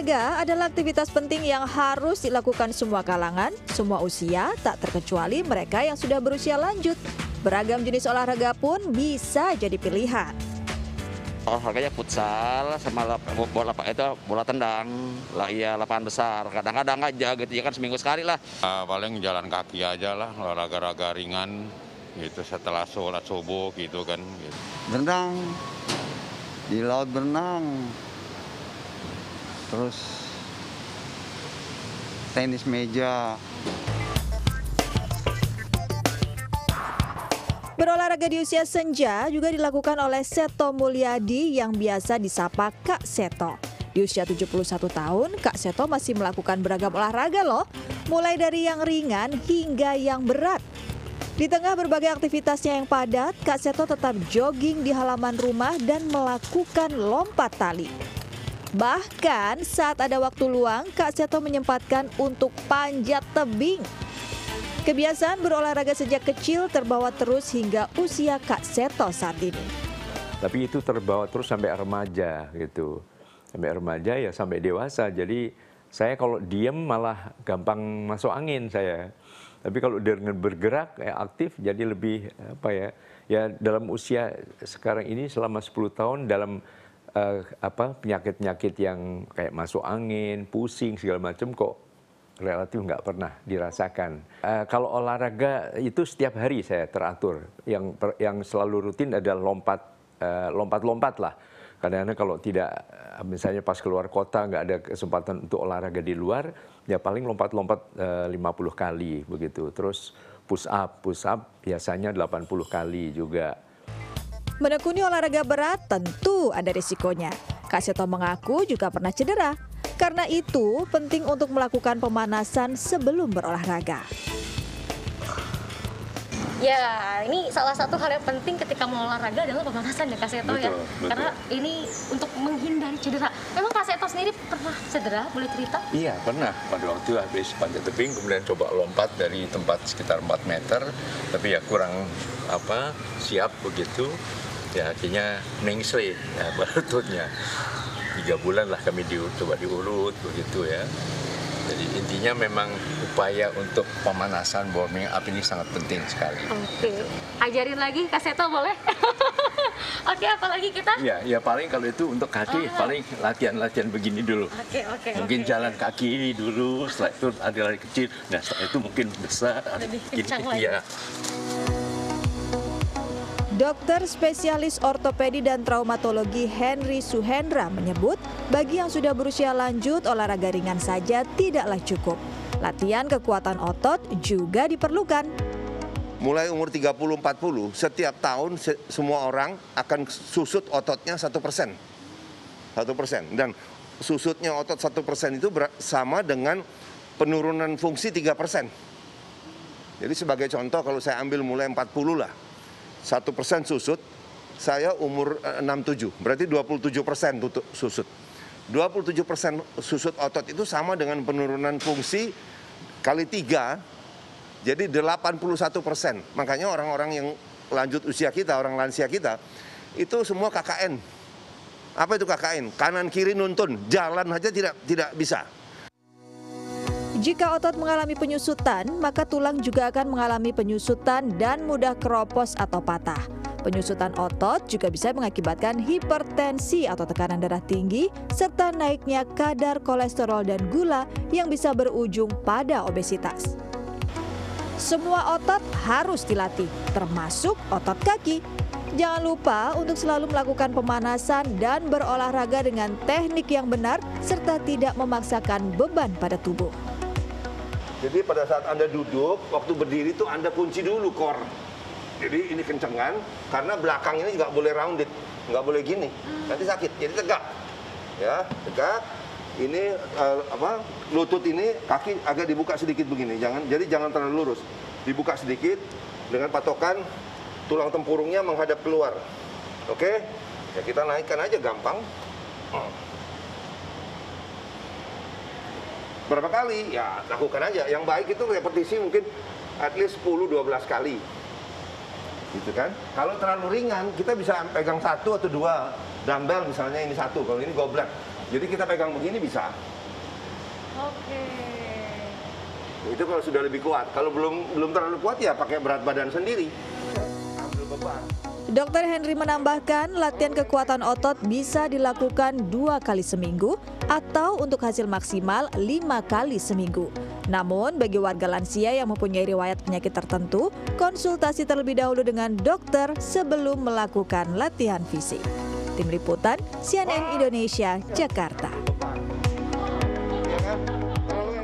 Olahraga adalah aktivitas penting yang harus dilakukan semua kalangan, semua usia, tak terkecuali mereka yang sudah berusia lanjut. Beragam jenis olahraga pun bisa jadi pilihan. olahraganya futsal sama bola itu bola tendang lah iya lapangan besar kadang-kadang aja gitu ya kan seminggu sekali lah Uh, paling jalan kaki aja lah, olahraga-olahraga ringan gitu setelah sholat subuh gitu kan. Gitu. berenang di laut berenang terus tenis meja Berolahraga di usia senja juga dilakukan oleh Seto Mulyadi yang biasa disapa Kak Seto. Di usia 71 tahun, Kak Seto masih melakukan beragam olahraga loh, mulai dari yang ringan hingga yang berat. Di tengah berbagai aktivitasnya yang padat, Kak Seto tetap jogging di halaman rumah dan melakukan lompat tali. Bahkan saat ada waktu luang, Kak Seto menyempatkan untuk panjat tebing. Kebiasaan berolahraga sejak kecil terbawa terus hingga usia Kak Seto saat ini. tapi itu terbawa terus sampai remaja gitu sampai remaja ya sampai dewasa jadi saya kalau diem malah gampang masuk angin saya tapi kalau dengan bergerak ya aktif jadi lebih apa ya ya dalam usia sekarang ini selama 10 tahun dalam eh, apa penyakit-penyakit yang kayak masuk angin pusing segala macam kok relatif nggak pernah dirasakan. Eh, kalau olahraga itu setiap hari saya teratur. Yang per- yang selalu rutin adalah lompat eh, lompat-lompat lah. Kadang-kadang kalau tidak misalnya pas keluar kota nggak ada kesempatan untuk olahraga di luar, ya paling lompat-lompat eh, 50 kali begitu. Terus push up, push up biasanya 80 kali juga. Menekuni olahraga berat tentu ada risikonya. Kak Seto mengaku juga pernah cedera. Karena itu, penting untuk melakukan pemanasan sebelum berolahraga. Ya, ini salah satu hal yang penting ketika mau olahraga adalah pemanasan ya Kak Seto ya. Betul, betul. Karena ini untuk menghindari cedera. Memang Kak Seto sendiri pernah cedera? Boleh cerita? Iya pernah pada waktu habis panjat tebing kemudian coba lompat dari tempat sekitar 4 meter tapi ya kurang apa siap begitu ya akhirnya mengsle ya lututnya tiga bulan lah kami di, coba diurut begitu ya jadi intinya memang upaya untuk pemanasan warming up ini sangat penting sekali. Oke. Ajarin lagi Kak Seto boleh? Oke, apalagi kita? Ya, ya paling kalau itu untuk kaki Ah. paling latihan-latihan begini dulu. Oke, oke. mungkin oke. jalan kaki dulu setelah itu ada lari kecil nah setelah itu mungkin besar Lebih kencang lagi. iya. Dokter spesialis ortopedi dan traumatologi Henry Suhendra menyebut, bagi yang sudah berusia lanjut, olahraga ringan saja tidaklah cukup. Latihan kekuatan otot juga diperlukan. mulai umur 30-40, setiap tahun se- semua orang akan susut ototnya satu persen. Satu persen. Dan susutnya otot satu persen itu sama dengan penurunan fungsi 3 persen. Jadi sebagai contoh kalau saya ambil mulai 40 lah, satu persen susut, saya umur eh, 67, berarti 27 persen susut. 27 persen susut otot itu sama dengan penurunan fungsi kali tiga jadi 81 persen. Makanya orang-orang yang lanjut usia kita, orang lansia kita, itu semua KKN. Apa itu KKN? Kanan kiri nuntun, jalan aja tidak tidak bisa. Jika otot mengalami penyusutan, maka tulang juga akan mengalami penyusutan dan mudah keropos atau patah. Penyusutan otot juga bisa mengakibatkan hipertensi atau tekanan darah tinggi, serta naiknya kadar kolesterol dan gula yang bisa berujung pada obesitas. Semua otot harus dilatih, termasuk otot kaki. Jangan lupa untuk selalu melakukan pemanasan dan berolahraga dengan teknik yang benar, serta tidak memaksakan beban pada tubuh. Jadi pada saat Anda duduk, waktu berdiri itu Anda kunci dulu core. Jadi ini kencengan, karena belakang ini nggak boleh rounded, nggak boleh gini, nanti sakit. Jadi tegak, ya tegak. Ini eh, apa? Lutut ini kaki agak dibuka sedikit begini, jangan. Jadi jangan terlalu lurus, dibuka sedikit dengan patokan tulang tempurungnya menghadap keluar. Oke? Ya kita naikkan aja gampang. Berapa kali? Ya lakukan aja. Yang baik itu repetisi mungkin at least 10-12 kali. Gitu kan? Kalau terlalu ringan, kita bisa pegang satu atau dua dumbbell misalnya ini satu. Kalau ini goblet. Jadi kita pegang begini bisa. Oke. Itu kalau sudah lebih kuat. Kalau belum belum terlalu kuat ya pakai berat badan sendiri. Ambil beban. Dokter Henry menambahkan latihan kekuatan otot bisa dilakukan dua kali seminggu atau untuk hasil maksimal lima kali seminggu. Namun bagi warga lansia yang mempunyai riwayat penyakit tertentu, konsultasi terlebih dahulu dengan dokter sebelum melakukan latihan fisik. Tim Liputan CNN Indonesia, Jakarta.